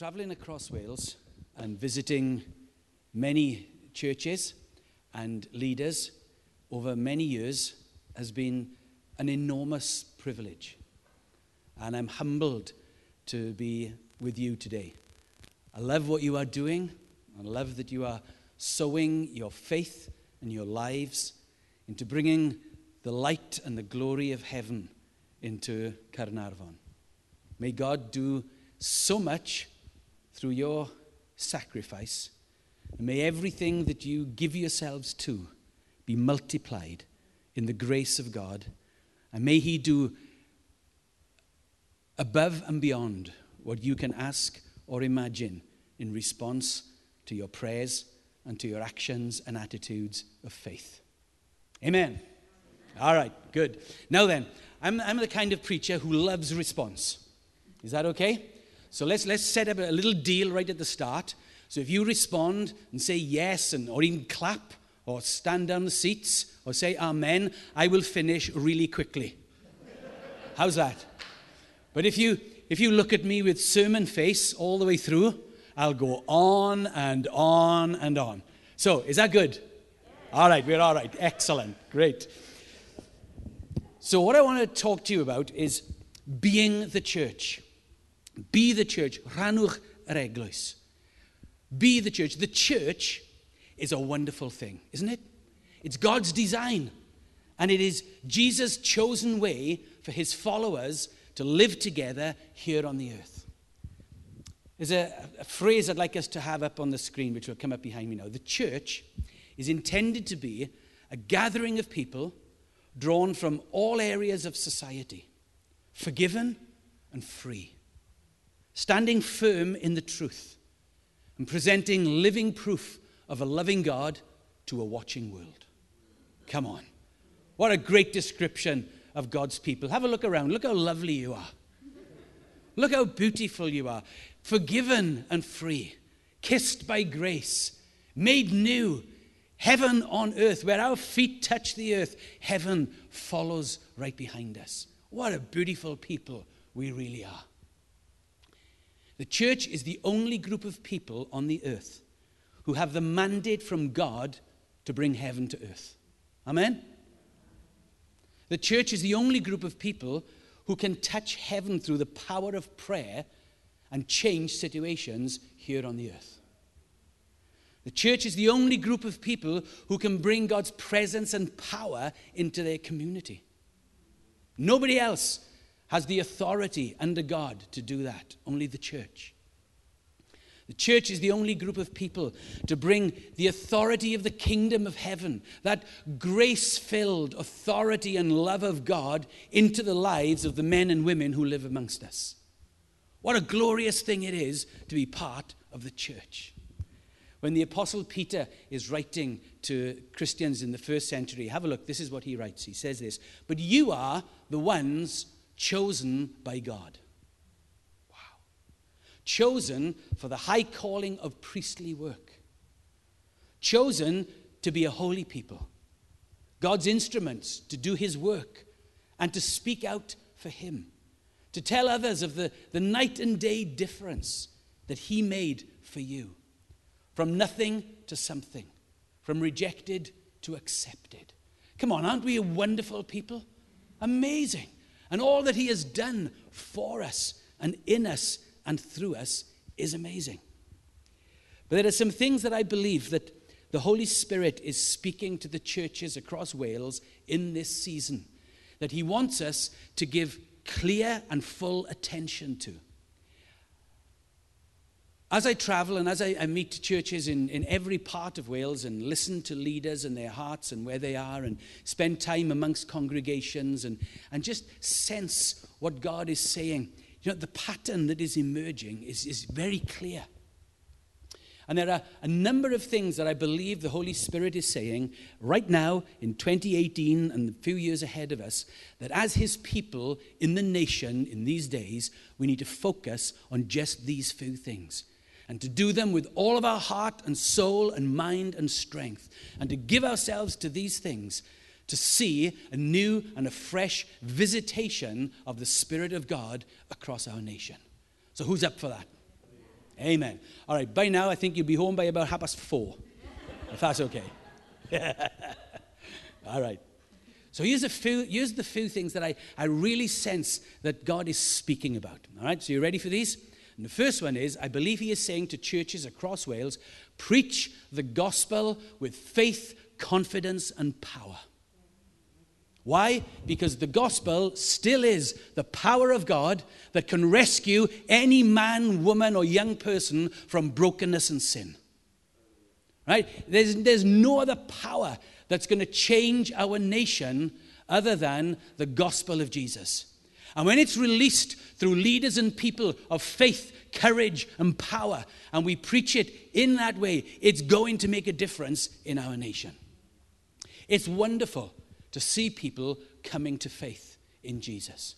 traveling across Wales and visiting many churches and leaders over many years has been an enormous privilege. And I'm humbled to be with you today. I love what you are doing. I love that you are sowing your faith and your lives into bringing the light and the glory of heaven into Carnarvon. May God do so much through your sacrifice. And may everything that you give yourselves to be multiplied in the grace of God. And may He do above and beyond what you can ask or imagine in response to your prayers and to your actions and attitudes of faith. Amen. All right, good. Now then, I'm, I'm the kind of preacher who loves response. Is that okay? So let's, let's set up a little deal right at the start. So if you respond and say yes, and, or even clap, or stand down the seats, or say amen, I will finish really quickly. How's that? But if you, if you look at me with sermon face all the way through, I'll go on and on and on. So, is that good? All right, we're all right. Excellent. Great. So, what I want to talk to you about is being the church. Be the church. Ranwch yr. Be the church. The church is a wonderful thing, isn't it? It's God's design. And it is Jesus' chosen way for his followers to live together here on the earth. There's a, a, phrase I'd like us to have up on the screen, which will come up behind me now. The church is intended to be a gathering of people drawn from all areas of society, forgiven and free standing firm in the truth and presenting living proof of a loving God to a watching world. Come on. What a great description of God's people. Have a look around. Look how lovely you are. Look how beautiful you are. Forgiven and free, kissed by grace, made new. Heaven on earth, where our feet touch the earth, heaven follows right behind us. What a beautiful people we really are. The church is the only group of people on the earth who have the mandate from God to bring heaven to earth. Amen? The church is the only group of people who can touch heaven through the power of prayer and change situations here on the earth. The church is the only group of people who can bring God's presence and power into their community. Nobody else has the authority under God to do that, only the church. The church is the only group of people to bring the authority of the kingdom of heaven, that grace filled authority and love of God, into the lives of the men and women who live amongst us. What a glorious thing it is to be part of the church. When the Apostle Peter is writing to Christians in the first century, have a look, this is what he writes. He says this But you are the ones chosen by God. Wow. Chosen for the high calling of priestly work. Chosen to be a holy people. God's instruments to do his work and to speak out for him. To tell others of the, the night and day difference that he made for you. From nothing to something. From rejected to accepted. Come on, aren't we a wonderful people? Amazing and all that He has done for us and in us and through us is amazing. But there are some things that I believe that the Holy Spirit is speaking to the churches across Wales in this season that He wants us to give clear and full attention to as I travel and as I, I, meet churches in, in every part of Wales and listen to leaders and their hearts and where they are and spend time amongst congregations and, and just sense what God is saying, you know, the pattern that is emerging is, is very clear. And there are a number of things that I believe the Holy Spirit is saying right now in 2018 and a few years ahead of us that as His people in the nation in these days, we need to focus on just these few things and to do them with all of our heart and soul and mind and strength, and to give ourselves to these things to see a new and a fresh visitation of the Spirit of God across our nation. So, who's up for that? Amen. All right, by now I think you'll be home by about half past four, if that's okay. All right. So here's, a few, here's the few things that I, I really sense that God is speaking about. All right, so you ready for these? And the first one is I believe he is saying to churches across Wales, preach the gospel with faith, confidence, and power. Why? Because the gospel still is the power of God that can rescue any man, woman, or young person from brokenness and sin. Right? There's, there's no other power that's going to change our nation other than the gospel of Jesus. And when it's released through leaders and people of faith, courage, and power, and we preach it in that way, it's going to make a difference in our nation. It's wonderful to see people coming to faith in Jesus.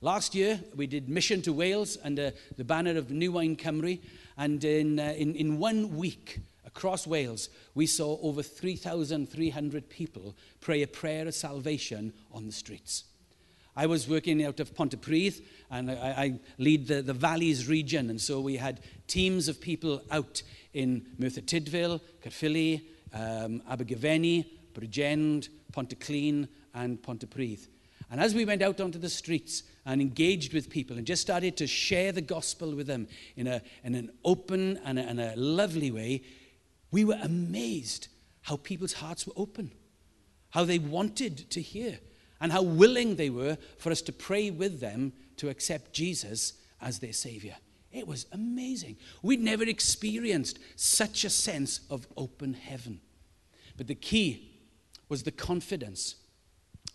Last year, we did Mission to Wales under the banner of New Wine Cymru, and in, uh, in, in one week across Wales, we saw over 3,300 people pray a prayer of salvation on the streets. I was working out of Pontypridd, and I, I lead the, the Valleys region, and so we had teams of people out in Merthyr Tydfil, Caerphilly, um, Abergavenny, Bridgend, Pontyclun, and Pontypridd. And as we went out onto the streets and engaged with people and just started to share the gospel with them in, a, in an open and a, and a lovely way, we were amazed how people's hearts were open, how they wanted to hear, and how willing they were for us to pray with them to accept Jesus as their Savior. It was amazing. We'd never experienced such a sense of open heaven. But the key was the confidence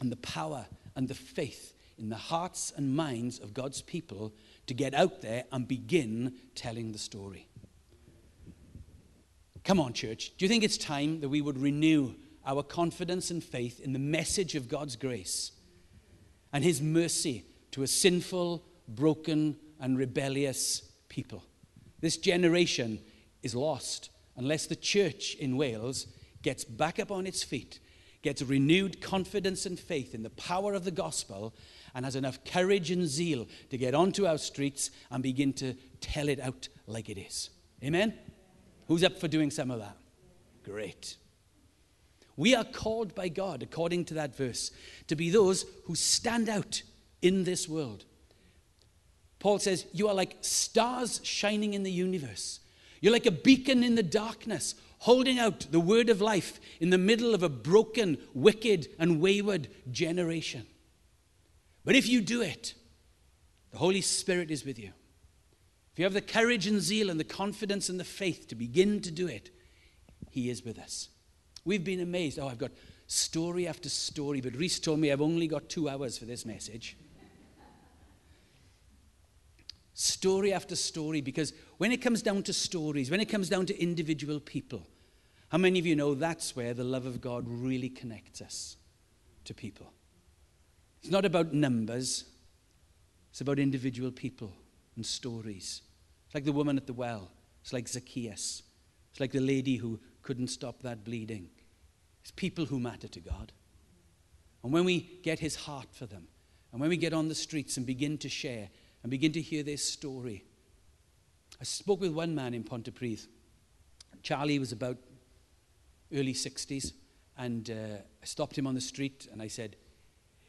and the power and the faith in the hearts and minds of God's people to get out there and begin telling the story. Come on, church. Do you think it's time that we would renew our confidence and faith in the message of God's grace and His mercy to a sinful, broken, and rebellious people? This generation is lost unless the church in Wales gets back up on its feet gets renewed confidence and faith in the power of the gospel and has enough courage and zeal to get onto our streets and begin to tell it out like it is. Amen? Who's up for doing some of that? Great. We are called by God, according to that verse, to be those who stand out in this world. Paul says, You are like stars shining in the universe. You're like a beacon in the darkness, holding out the word of life in the middle of a broken, wicked, and wayward generation. But if you do it, the Holy Spirit is with you. If you have the courage and zeal and the confidence and the faith to begin to do it, He is with us. We've been amazed. Oh, I've got story after story, but Reese told me I've only got two hours for this message. story after story, because when it comes down to stories, when it comes down to individual people, how many of you know that's where the love of God really connects us to people? It's not about numbers, it's about individual people and stories. It's like the woman at the well, it's like Zacchaeus, it's like the lady who couldn't stop that bleeding. It's people who matter to God. And when we get his heart for them, and when we get on the streets and begin to share and begin to hear their story, I spoke with one man in Pontypridd. Charlie was about early 60s. And uh, I stopped him on the street and I said,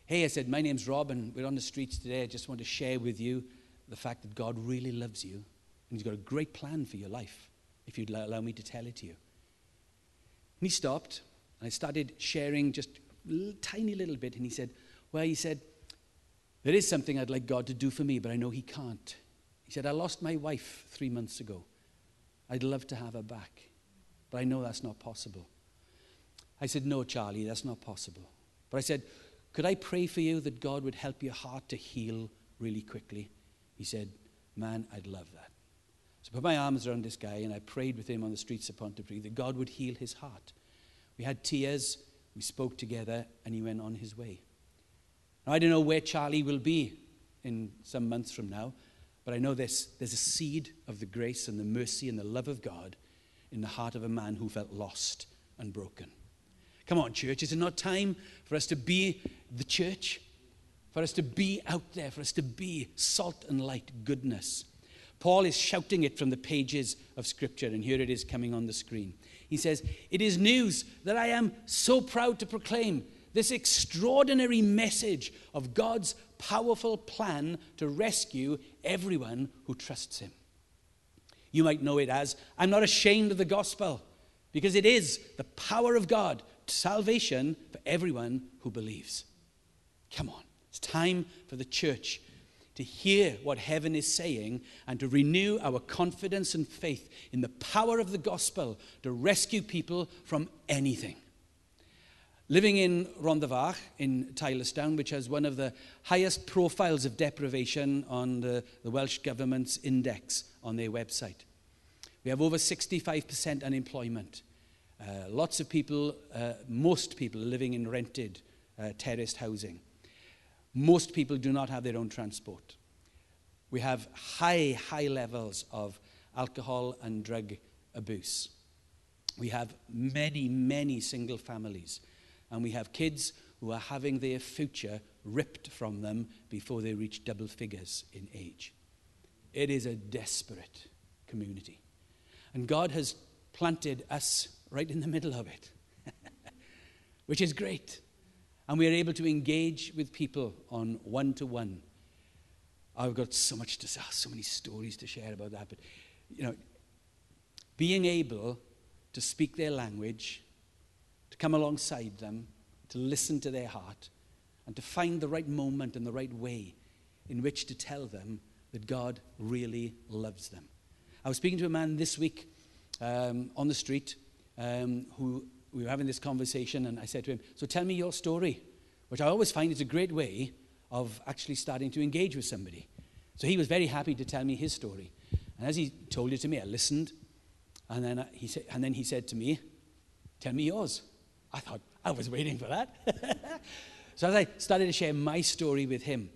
Hey, I said, my name's Rob and we're on the streets today. I just want to share with you the fact that God really loves you and He's got a great plan for your life, if you'd allow me to tell it to you. And he stopped and I started sharing just a tiny little bit. And he said, Well, he said, there is something I'd like God to do for me, but I know He can't. He said, I lost my wife three months ago. I'd love to have her back, but I know that's not possible. I said, No, Charlie, that's not possible. But I said, Could I pray for you that God would help your heart to heal really quickly? He said, Man, I'd love that. So I put my arms around this guy and I prayed with him on the streets of Pontypridd that God would heal his heart. We had tears, we spoke together, and he went on his way. Now, I don't know where Charlie will be in some months from now, but I know this, there's a seed of the grace and the mercy and the love of God in the heart of a man who felt lost and broken. Come on, church. Is it not time for us to be the church? For us to be out there, for us to be salt and light, goodness. Paul is shouting it from the pages of Scripture, and here it is coming on the screen. He says, It is news that I am so proud to proclaim this extraordinary message of God's powerful plan to rescue everyone who trusts Him. You might know it as, I'm not ashamed of the gospel, because it is the power of God to salvation for everyone who believes. Come on, it's time for the church to hear what heaven is saying and to renew our confidence and faith in the power of the gospel to rescue people from anything. Living in Rhondda in Tylorstown, which has one of the highest profiles of deprivation on the, the Welsh Government's index on their website. We have over 65% unemployment. Uh, lots of people, uh, most people, are living in rented uh, terraced housing. Most people do not have their own transport. We have high, high levels of alcohol and drug abuse. We have many, many single families. And we have kids who are having their future ripped from them before they reach double figures in age. It is a desperate community. And God has planted us right in the middle of it, which is great and we are able to engage with people on one to one. I've got so much to say, so many stories to share about that, but you know, being able to speak their language, to come alongside them, to listen to their heart, and to find the right moment and the right way in which to tell them that God really loves them. I was speaking to a man this week um, on the street um, who we were having this conversation, and I said to him, So tell me your story, which I always find is a great way of actually starting to engage with somebody. So he was very happy to tell me his story. And as he told it to me, I listened, and then, he, said, and then he said to me, Tell me yours. I thought, I was waiting for that. so as I started to share my story with him,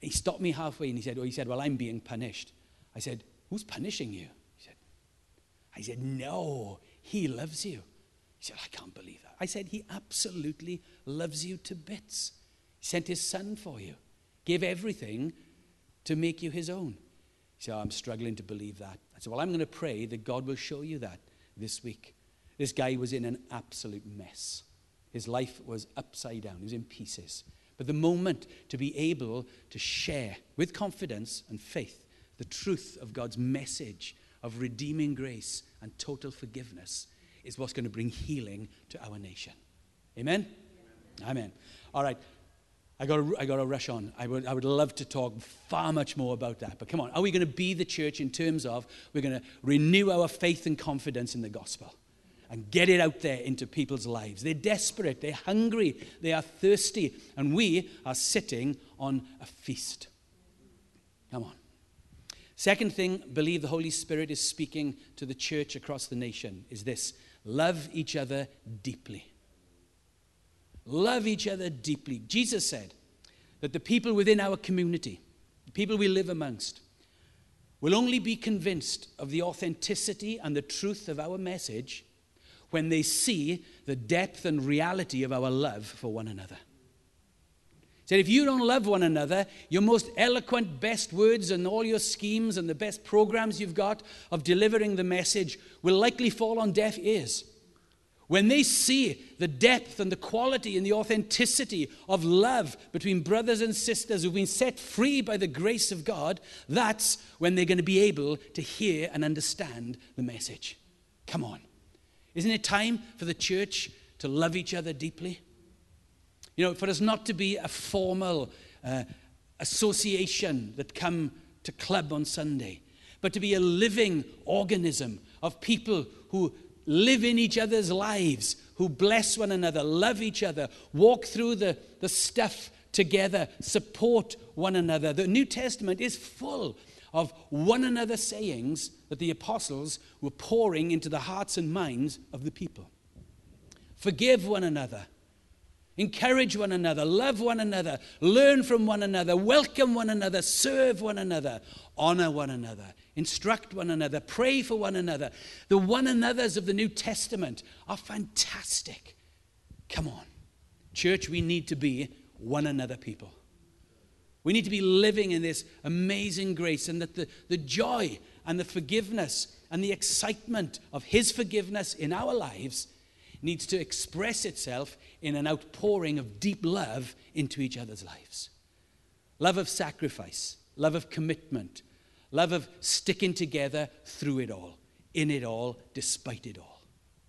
he stopped me halfway and he said, oh, he said, Well, I'm being punished. I said, Who's punishing you? He said, I said, No, he loves you. He said, I can't believe that. I said, He absolutely loves you to bits. He sent His Son for you, gave everything to make you His own. He said, I'm struggling to believe that. I said, Well, I'm going to pray that God will show you that this week. This guy was in an absolute mess. His life was upside down, he was in pieces. But the moment to be able to share with confidence and faith the truth of God's message of redeeming grace and total forgiveness is what's going to bring healing to our nation. Amen? Amen. Amen. All right. I got, I got to rush on. I would, I would love to talk far much more about that. But come on, are we going to be the church in terms of we're going to renew our faith and confidence in the gospel and get it out there into people's lives? They're desperate, they're hungry, they are thirsty, and we are sitting on a feast. Come on. Second thing, believe the Holy Spirit is speaking to the church across the nation is this Love each other deeply. Love each other deeply. Jesus said that the people within our community, the people we live amongst, will only be convinced of the authenticity and the truth of our message when they see the depth and reality of our love for one another said, if you don't love one another, your most eloquent, best words and all your schemes and the best programs you've got of delivering the message will likely fall on deaf ears. When they see the depth and the quality and the authenticity of love between brothers and sisters who've been set free by the grace of God, that's when they're going to be able to hear and understand the message. Come on. Isn't it time for the church to love each other deeply? You know, for us not to be a formal uh, association that come to club on Sunday, but to be a living organism of people who live in each other's lives, who bless one another, love each other, walk through the, the stuff together, support one another. The New Testament is full of one another sayings that the apostles were pouring into the hearts and minds of the people. Forgive one another Encourage one another, love one another, learn from one another, welcome one another, serve one another, honor one another, instruct one another, pray for one another. The one another's of the New Testament are fantastic. Come on. Church, we need to be one another people. We need to be living in this amazing grace, and that the, the joy and the forgiveness and the excitement of His forgiveness in our lives needs to express itself in an outpouring of deep love into each other's lives. Love of sacrifice, love of commitment, love of sticking together through it all, in it all, despite it all.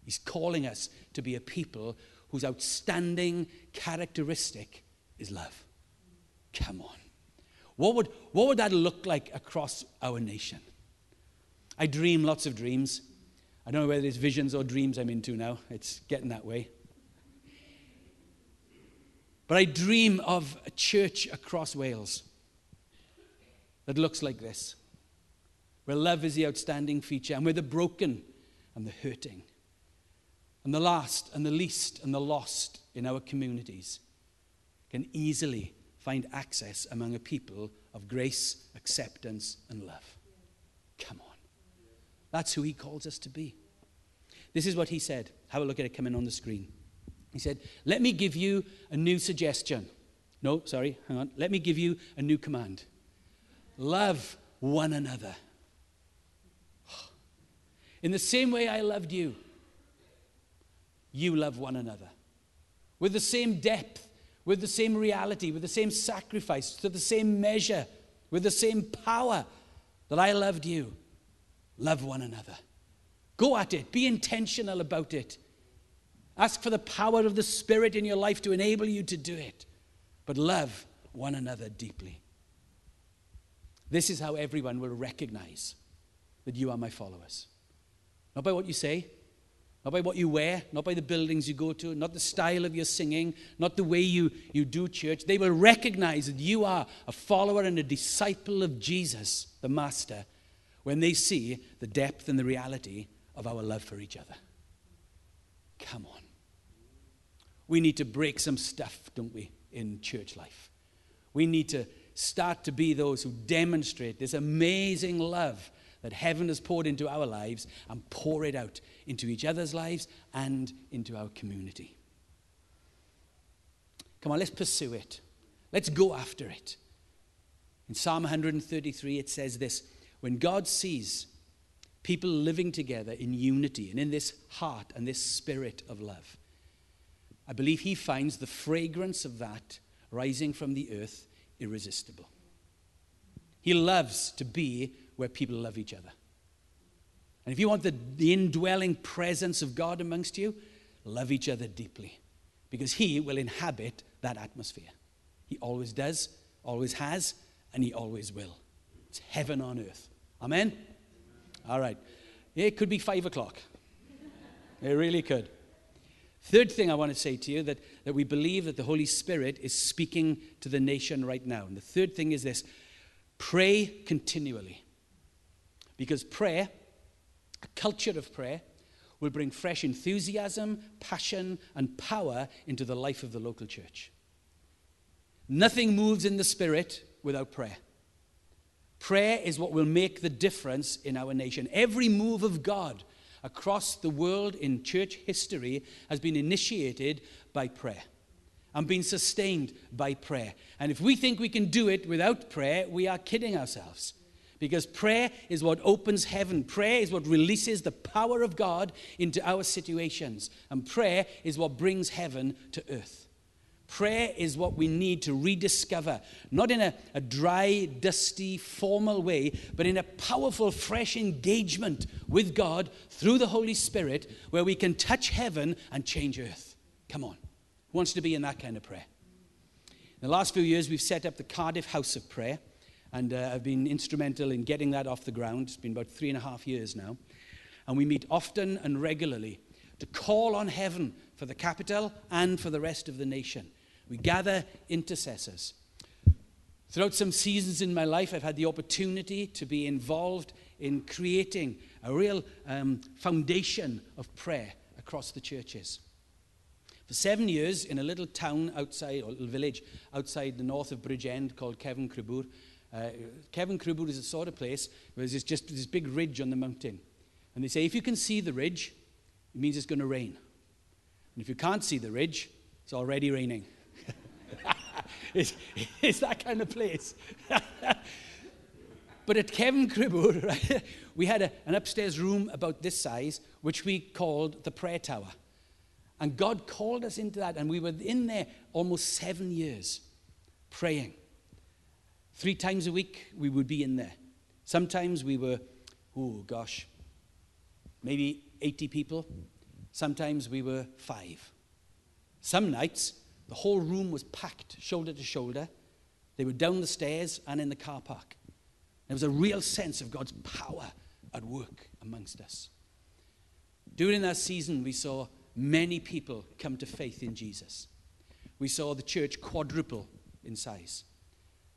He's calling us to be a people whose outstanding characteristic is love. Come on. What would, what would that look like across our nation? I dream lots of dreams. I don't know whether it's visions or dreams I'm into now. It's getting that way. But I dream of a church across Wales that looks like this, where love is the outstanding feature, and where the broken and the hurting, and the last and the least and the lost in our communities can easily find access among a people of grace, acceptance, and love. Come on. That's who he calls us to be. This is what he said. Have a look at it coming on the screen. He said, Let me give you a new suggestion. No, sorry, hang on. Let me give you a new command love one another. In the same way I loved you, you love one another. With the same depth, with the same reality, with the same sacrifice, to the same measure, with the same power that I loved you. Love one another. Go at it. Be intentional about it. Ask for the power of the Spirit in your life to enable you to do it. But love one another deeply. This is how everyone will recognize that you are my followers. Not by what you say, not by what you wear, not by the buildings you go to, not the style of your singing, not the way you, you do church. They will recognize that you are a follower and a disciple of Jesus, the Master, when they see the depth and the reality of our love for each other. Come on. We need to break some stuff, don't we, in church life? We need to start to be those who demonstrate this amazing love that heaven has poured into our lives and pour it out into each other's lives and into our community. Come on, let's pursue it. Let's go after it. In Psalm 133, it says this When God sees people living together in unity and in this heart and this spirit of love, I believe he finds the fragrance of that rising from the earth irresistible. He loves to be where people love each other. And if you want the, the indwelling presence of God amongst you, love each other deeply because He will inhabit that atmosphere. He always does, always has, and He always will. It's heaven on earth. Amen? All right. It could be five o'clock. It really could. Third thing I want to say to you that, that we believe that the Holy Spirit is speaking to the nation right now. And the third thing is this pray continually. Because prayer, a culture of prayer, will bring fresh enthusiasm, passion, and power into the life of the local church. Nothing moves in the Spirit without prayer. Prayer is what will make the difference in our nation. Every move of God across the world in church history has been initiated by prayer and been sustained by prayer. And if we think we can do it without prayer, we are kidding ourselves. Because prayer is what opens heaven. Prayer is what releases the power of God into our situations. And prayer is what brings heaven to earth. Prayer is what we need to rediscover, not in a, a, dry, dusty, formal way, but in a powerful, fresh engagement with God through the Holy Spirit where we can touch heaven and change earth. Come on. Who wants to be in that kind of prayer? In the last few years, we've set up the Cardiff House of Prayer. And uh, I've been instrumental in getting that off the ground. It's been about three and a half years now. And we meet often and regularly to call on heaven for the capital and for the rest of the nation. We gather intercessors. Throughout some seasons in my life, I've had the opportunity to be involved in creating a real um, foundation of prayer across the churches. For seven years, in a little town outside, or little village outside the north of Bridgend called Kevin Cribwr, uh, Cefn Cribwr is a sort of place where there's just this big ridge on the mountain. And they say if you can see the ridge, it means it's going to rain. And if you can't see the ridge, it's already raining. it's, it's that kind of place. but at Kevin Cribbo, right, we had a, an upstairs room about this size, which we called the prayer tower. And God called us into that, and we were in there almost seven years praying. Three times a week, we would be in there. Sometimes we were, oh gosh, maybe 80 people. Sometimes we were five. Some nights, the whole room was packed, shoulder to shoulder. They were down the stairs and in the car park. There was a real sense of God's power at work amongst us. During that season, we saw many people come to faith in Jesus. We saw the church quadruple in size.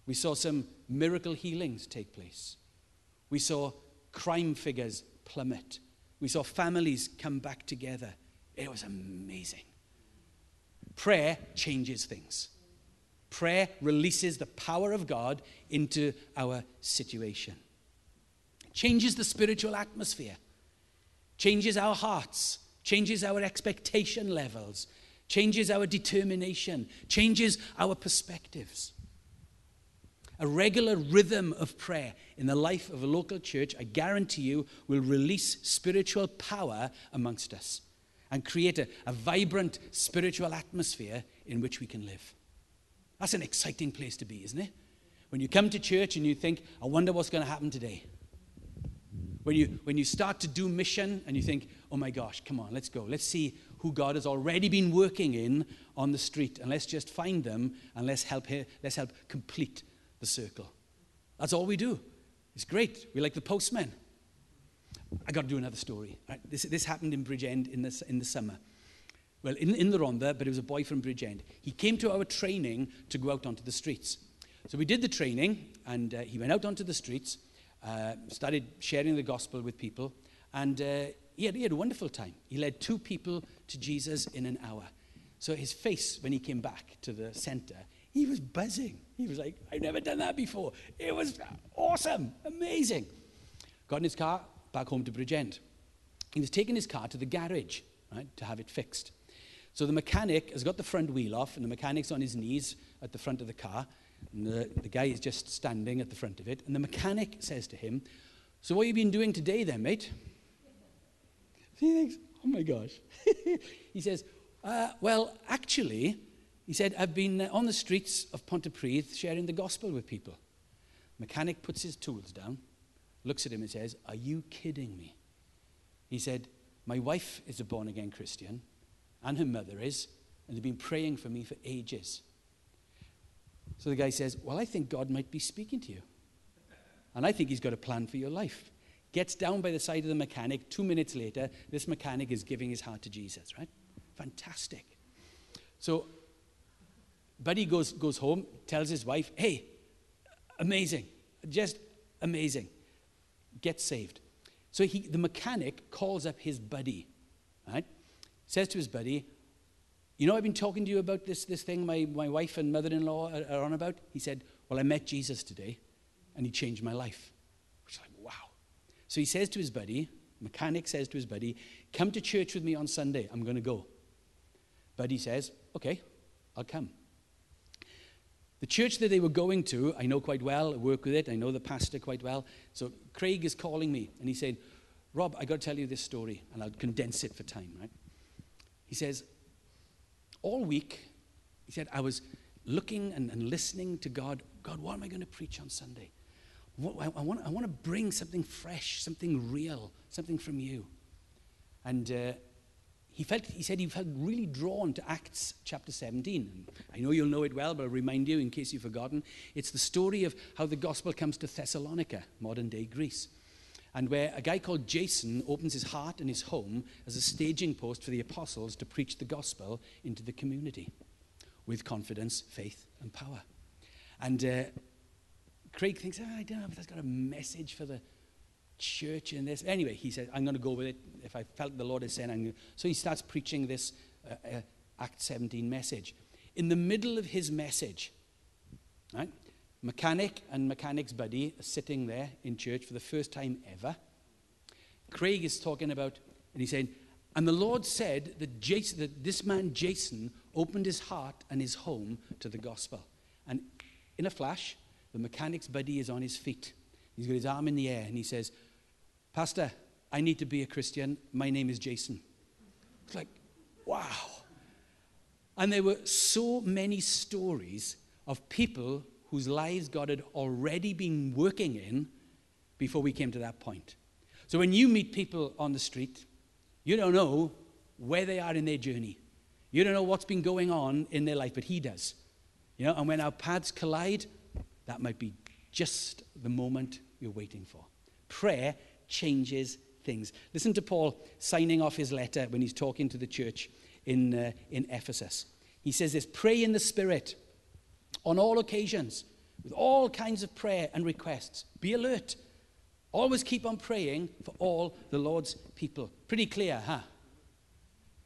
We saw some miracle healings take place. We saw crime figures plummet. We saw families come back together. It was amazing. Prayer changes things. Prayer releases the power of God into our situation. changes the spiritual atmosphere, changes our hearts, changes our expectation levels, changes our determination, changes our perspectives. A regular rhythm of prayer in the life of a local church, I guarantee you, will release spiritual power amongst us and create a, a vibrant spiritual atmosphere in which we can live. That's an exciting place to be, isn't it? When you come to church and you think, I wonder what's going to happen today. When you, when you start to do mission and you think, oh my gosh, come on, let's go. Let's see who God has already been working in on the street and let's just find them and let's help, here, let's help complete the circle. That's all we do. It's great. We like the postman. I got to do another story. Right? This, this happened in Bridgend in the, in the summer. Well, in, in the Rhondda, but it was a boy from Bridgend. He came to our training to go out onto the streets. So we did the training, and uh, he went out onto the streets, uh, started sharing the gospel with people, and uh, he, had, he had a wonderful time. He led two people to Jesus in an hour. So his face, when he came back to the center, he was buzzing. He was like, I've never done that before. It was awesome, amazing. Got in his car, back home to Bridgend. He was taking his car to the garage, right, to have it fixed. So the mechanic has got the front wheel off, and the mechanic's on his knees at the front of the car. And the, the guy is just standing at the front of it. And the mechanic says to him, So, what have you been doing today then, mate? He thinks, Oh my gosh. he says, uh, Well, actually, he said, I've been uh, on the streets of Pontypridd sharing the gospel with people. Mechanic puts his tools down, looks at him and says, Are you kidding me? He said, My wife is a born again Christian, and her mother is, and they've been praying for me for ages. So the guy says, Well, I think God might be speaking to you. And I think he's got a plan for your life. Gets down by the side of the mechanic. Two minutes later, this mechanic is giving his heart to Jesus, right? Fantastic. So Buddy goes, goes home, tells his wife, hey, amazing, just amazing. Get saved. So he, the mechanic calls up his buddy, right? Says to his buddy, you know, I've been talking to you about this, this thing my, my wife and mother in law are, are on about. He said, Well, I met Jesus today, and he changed my life. Which is like, wow. So he says to his buddy, mechanic says to his buddy, Come to church with me on Sunday. I'm going to go. Buddy says, Okay, I'll come. The church that they were going to, I know quite well, I work with it, I know the pastor quite well. So Craig is calling me and he said, Rob, I got to tell you this story, and I'll condense it for time, right? He says, All week, he said, I was looking and, and listening to God. God, what am I going to preach on Sunday? What, I, I, want, I want to bring something fresh, something real, something from you. And uh, he felt he said he felt really drawn to acts chapter 17 i know you'll know it well but i'll remind you in case you've forgotten. It's the story of how the gospel comes to thessalonica modern day greece and where a guy called jason opens his heart and his home as a staging post for the apostles to preach the gospel into the community with confidence faith and power. And uh, craig thinks oh, i don't know if that's got a message for the church in this. Anyway, he said, I'm going to go with it. If I felt the Lord is saying, I'm going to. So he starts preaching this uh, uh, Act 17 message. In the middle of his message, right, mechanic and mechanic's buddy are sitting there in church for the first time ever. Craig is talking about, and he's saying, And the Lord said that, Jason, that this man, Jason, opened his heart and his home to the gospel. And in a flash, the mechanic's buddy is on his feet. He's got his arm in the air and he says, Pastor, I need to be a Christian. My name is Jason. It's like, wow. And there were so many stories of people whose lives God had already been working in before we came to that point. So when you meet people on the street, you don't know where they are in their journey. You don't know what's been going on in their life, but He does. You know, and when our paths collide, that might be just the moment you're waiting for. Prayer changes things. Listen to Paul signing off his letter when he's talking to the church in, uh, in Ephesus. He says this Pray in the Spirit on all occasions with all kinds of prayer and requests. Be alert. Always keep on praying for all the Lord's people. Pretty clear, huh?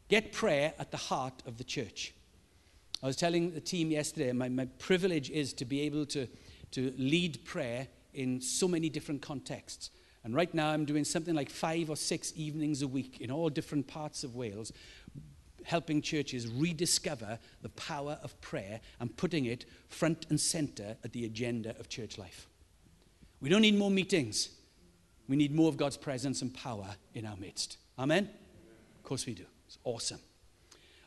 Get prayer at the heart of the church. I was telling the team yesterday, my, my privilege is to be able to, to lead prayer in so many different contexts. And right now, I'm doing something like five or six evenings a week in all different parts of Wales, helping churches rediscover the power of prayer and putting it front and center at the agenda of church life. We don't need more meetings, we need more of God's presence and power in our midst. Amen? Of course, we do. It's awesome.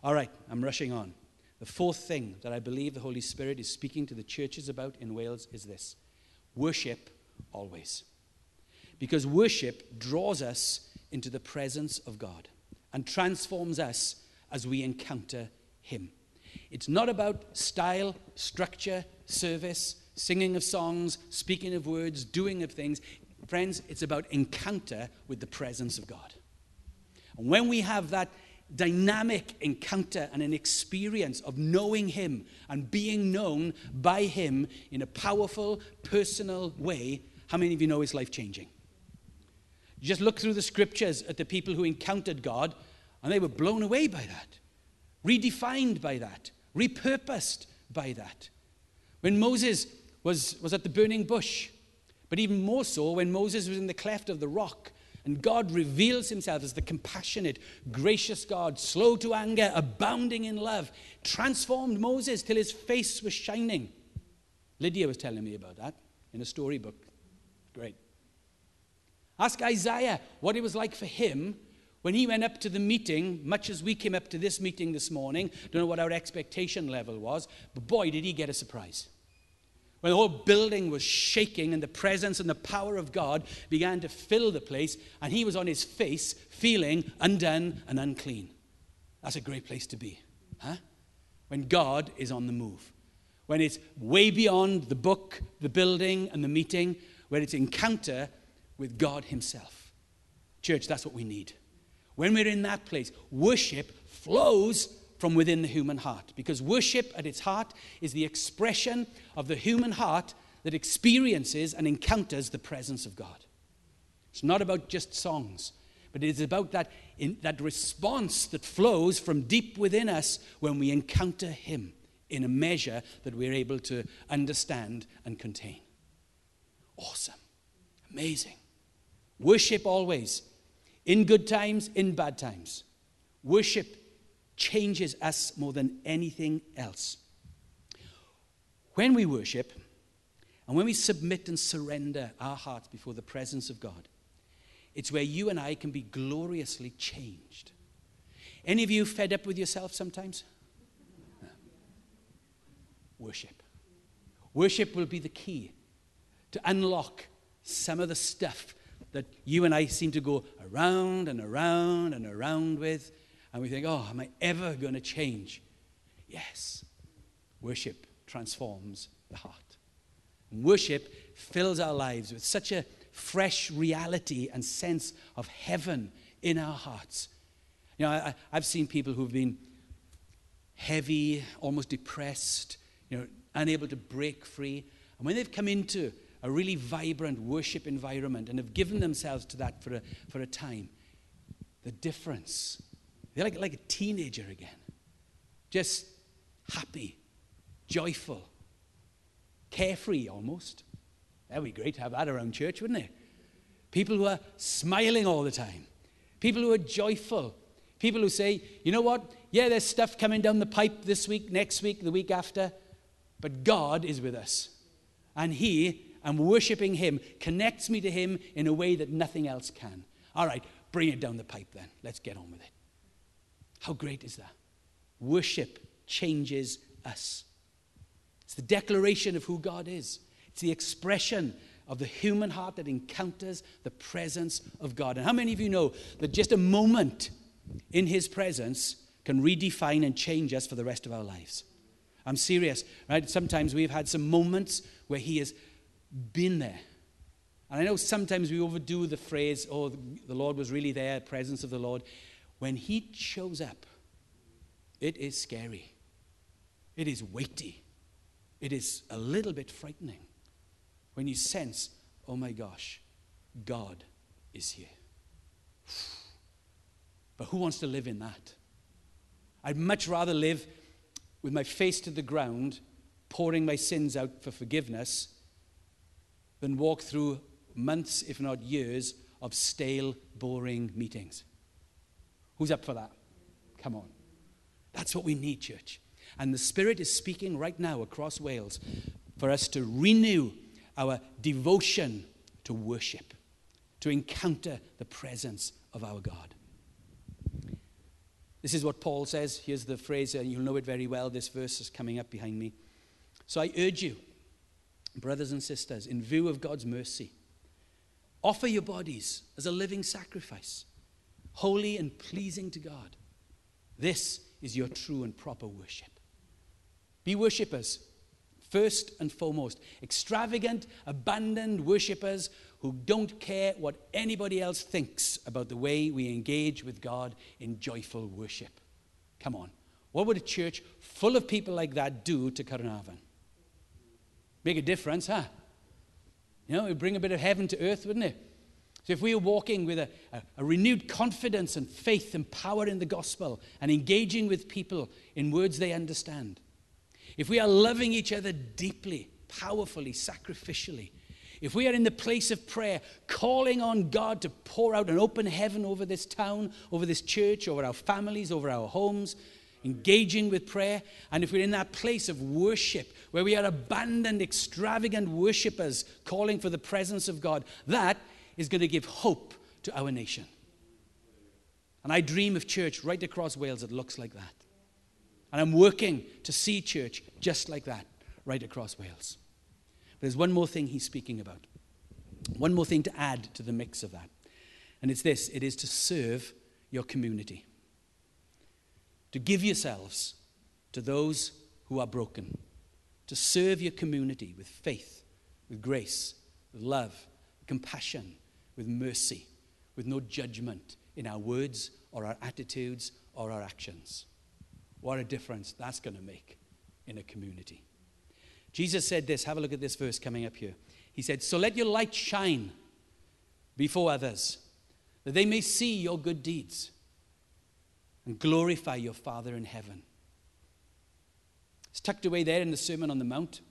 All right, I'm rushing on. The fourth thing that I believe the Holy Spirit is speaking to the churches about in Wales is this worship always. Because worship draws us into the presence of God and transforms us as we encounter Him. It's not about style, structure, service, singing of songs, speaking of words, doing of things. Friends, it's about encounter with the presence of God. And when we have that dynamic encounter and an experience of knowing Him and being known by Him in a powerful, personal way, how many of you know it's life changing? You just look through the scriptures at the people who encountered God, and they were blown away by that, redefined by that, repurposed by that. When Moses was, was at the burning bush, but even more so when Moses was in the cleft of the rock, and God reveals himself as the compassionate, gracious God, slow to anger, abounding in love, transformed Moses till his face was shining. Lydia was telling me about that in a storybook. Great. Ask Isaiah what it was like for him when he went up to the meeting, much as we came up to this meeting this morning. Don't know what our expectation level was, but boy, did he get a surprise. When the whole building was shaking and the presence and the power of God began to fill the place, and he was on his face feeling undone and unclean. That's a great place to be, huh? When God is on the move. When it's way beyond the book, the building, and the meeting, where it's encounter with God Himself. Church, that's what we need. When we're in that place, worship flows from within the human heart because worship at its heart is the expression of the human heart that experiences and encounters the presence of God. It's not about just songs, but it is about that, in, that response that flows from deep within us when we encounter Him in a measure that we're able to understand and contain. Awesome. Amazing. Worship always, in good times, in bad times. Worship changes us more than anything else. When we worship, and when we submit and surrender our hearts before the presence of God, it's where you and I can be gloriously changed. Any of you fed up with yourself sometimes? Worship. Worship will be the key to unlock some of the stuff that you and I seem to go around and around and around with. And we think, oh, am I ever going to change? Yes. Worship transforms the heart. And worship fills our lives with such a fresh reality and sense of heaven in our hearts. You know, I, have seen people who've been heavy, almost depressed, you know, unable to break free. And when they've come into a really vibrant worship environment and have given themselves to that for a, for a time, the difference, they're like, like a teenager again. Just happy, joyful, carefree almost. That would be great to have that around church, wouldn't it? People who are smiling all the time, people who are joyful, People who say, you know what? Yeah, there's stuff coming down the pipe this week, next week, the week after, but God is with us. And He, and worshiping Him, connects me to Him in a way that nothing else can. All right, bring it down the pipe then. Let's get on with it. How great is that? Worship changes us. It's the declaration of who God is, it's the expression of the human heart that encounters the presence of God. And how many of you know that just a moment in His presence can redefine and change us for the rest of our lives? I'm serious, right? Sometimes we've had some moments where He has been there. And I know sometimes we overdo the phrase, oh, the Lord was really there, presence of the Lord. When He shows up, it is scary. It is weighty. It is a little bit frightening when you sense, oh my gosh, God is here. But who wants to live in that? I'd much rather live with my face to the ground, pouring my sins out for forgiveness, than walk through months, if not years, of stale, boring meetings. Who's up for that? Come on. That's what we need, church. And the Spirit is speaking right now across Wales for us to renew our devotion to worship, to encounter the presence of our God. This is what Paul says. Here's the phrase, and you'll know it very well. This verse is coming up behind me. So I urge you, brothers and sisters, in view of God's mercy, offer your bodies as a living sacrifice, holy and pleasing to God. This is your true and proper worship. Be worshippers, first and foremost. Extravagant, abandoned worshippers who don't care what anybody else thinks about the way we engage with God in joyful worship. Come on. What would a church full of people like that do to Carnarvon? Make a difference, huh? You know, it would bring a bit of heaven to earth, wouldn't it? So, if we are walking with a, a, a, renewed confidence and faith and power in the gospel and engaging with people in words they understand, if we are loving each other deeply, powerfully, sacrificially, if we are in the place of prayer, calling on God to pour out an open heaven over this town, over this church, over our families, over our homes, engaging with prayer, and if we're in that place of worship where we are abandoned, extravagant worshippers calling for the presence of God, that is going to give hope to our nation. And I dream of church right across Wales that looks like that. And I'm working to see church just like that right across Wales. But there's one more thing he's speaking about. One more thing to add to the mix of that. And it's this it is to serve your community, to give yourselves to those who are broken, to serve your community with faith, with grace, with love, compassion, with mercy, with no judgment in our words or our attitudes or our actions. What a difference that's going to make in a community. Jesus said this. Have a look at this verse coming up here. He said, So let your light shine before others, that they may see your good deeds and glorify your Father in heaven. It's tucked away there in the Sermon on the Mount,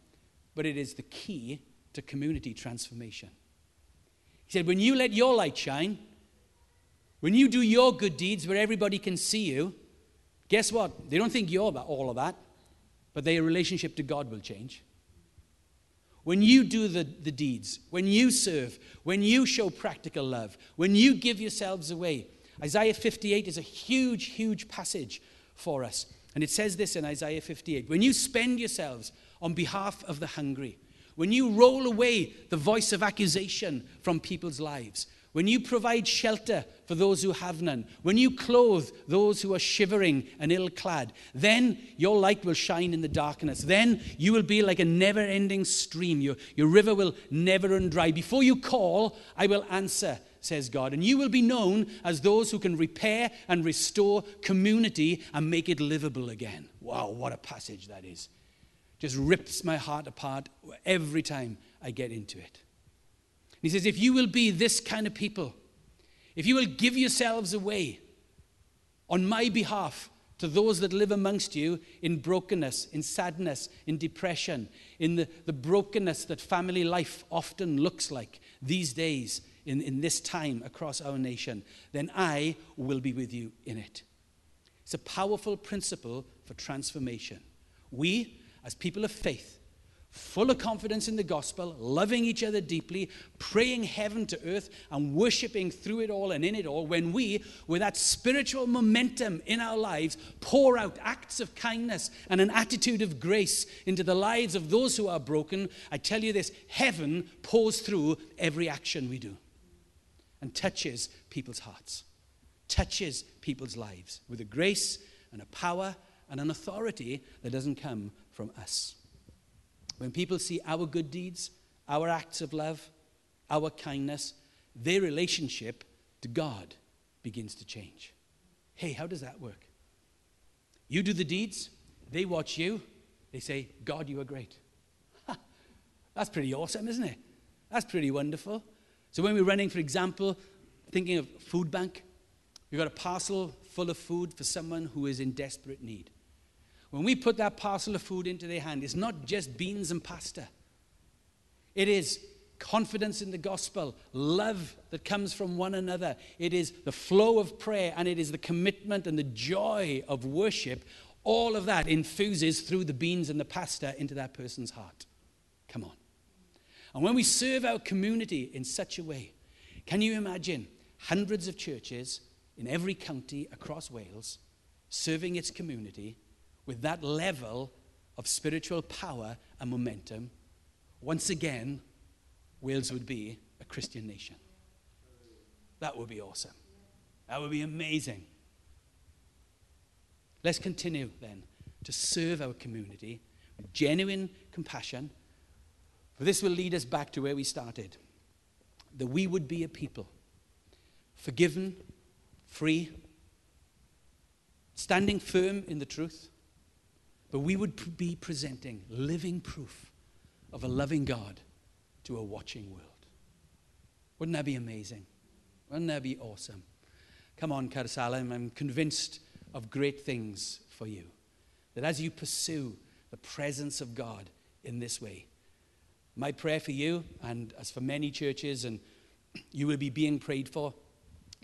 but it is the key to community transformation. He said, When you let your light shine, when you do your good deeds where everybody can see you, guess what? They don't think you're about all of that, but their relationship to God will change. When you do the, the deeds, when you serve, when you show practical love, when you give yourselves away, Isaiah 58 is a huge, huge passage for us. And it says this in Isaiah 58 When you spend yourselves on behalf of the hungry, when you roll away the voice of accusation from people's lives, when you provide shelter for those who have none, when you clothe those who are shivering and ill clad, then your light will shine in the darkness. Then you will be like a never ending stream. Your, your river will never run dry. Before you call, I will answer, says God. And you will be known as those who can repair and restore community and make it livable again. Wow, what a passage that is just rips my heart apart every time I get into it. he says, If you will be this kind of people, if you will give yourselves away on my behalf to those that live amongst you in brokenness, in sadness, in depression, in the, the brokenness that family life often looks like these days, in, in this time across our nation, then I will be with you in it. It's a powerful principle for transformation. We, as people of faith, full of confidence in the gospel, loving each other deeply, praying heaven to earth, and worshiping through it all and in it all, when we, with that spiritual momentum in our lives, pour out acts of kindness and an attitude of grace into the lives of those who are broken, I tell you this heaven pours through every action we do and touches people's hearts, touches people's lives with a grace and a power and an authority that doesn't come from us. When people see our good deeds, our acts of love, our kindness, their relationship to God begins to change. Hey, how does that work? You do the deeds, they watch you, they say, God, you are great. That's pretty awesome, isn't it? That's pretty wonderful. So when we're running, for example, thinking of food bank, we've got a parcel full of food for someone who is in desperate need. When we put that parcel of food into their hand, it's not just beans and pasta. It is confidence in the gospel, love that comes from one another. It is the flow of prayer, and it is the commitment and the joy of worship. All of that infuses through the beans and the pasta into that person's heart. And when we serve our community in such a way, can you imagine hundreds of churches in every county across Wales serving its community? with that level of spiritual power and momentum, once again, Wales would be a Christian nation. That would be awesome. That would be amazing. Let's continue then to serve our community with genuine compassion. This will lead us back to where we started that we would be a people forgiven, free, standing firm in the truth, but we would be presenting living proof of a loving God to a watching world. Wouldn't that be amazing? Wouldn't that be awesome? Come on, Caersalem, I'm convinced of great things for you. That as you pursue the presence of God in this way, my prayer for you, and as for many churches, and you will be being prayed for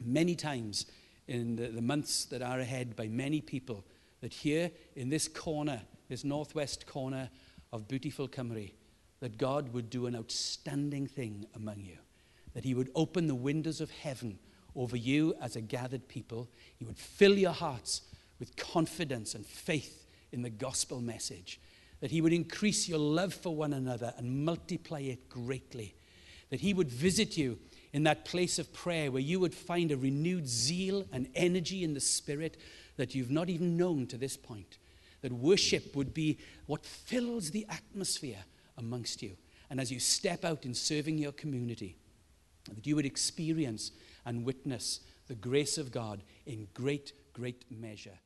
many times in the, the months that are ahead by many people that here in this corner, this northwest corner of beautiful Cymru, that God would do an outstanding thing among you. That He would open the windows of heaven over you as a gathered people. He would fill your hearts with confidence and faith in the gospel message. That He would increase your love for one another and multiply it greatly. That He would visit you in that place of prayer where you would find a renewed zeal and energy in the Spirit that you've not even known to this point. That worship would be what fills the atmosphere amongst you. And as you step out in serving your community, that you would experience and witness the grace of God in great, great measure.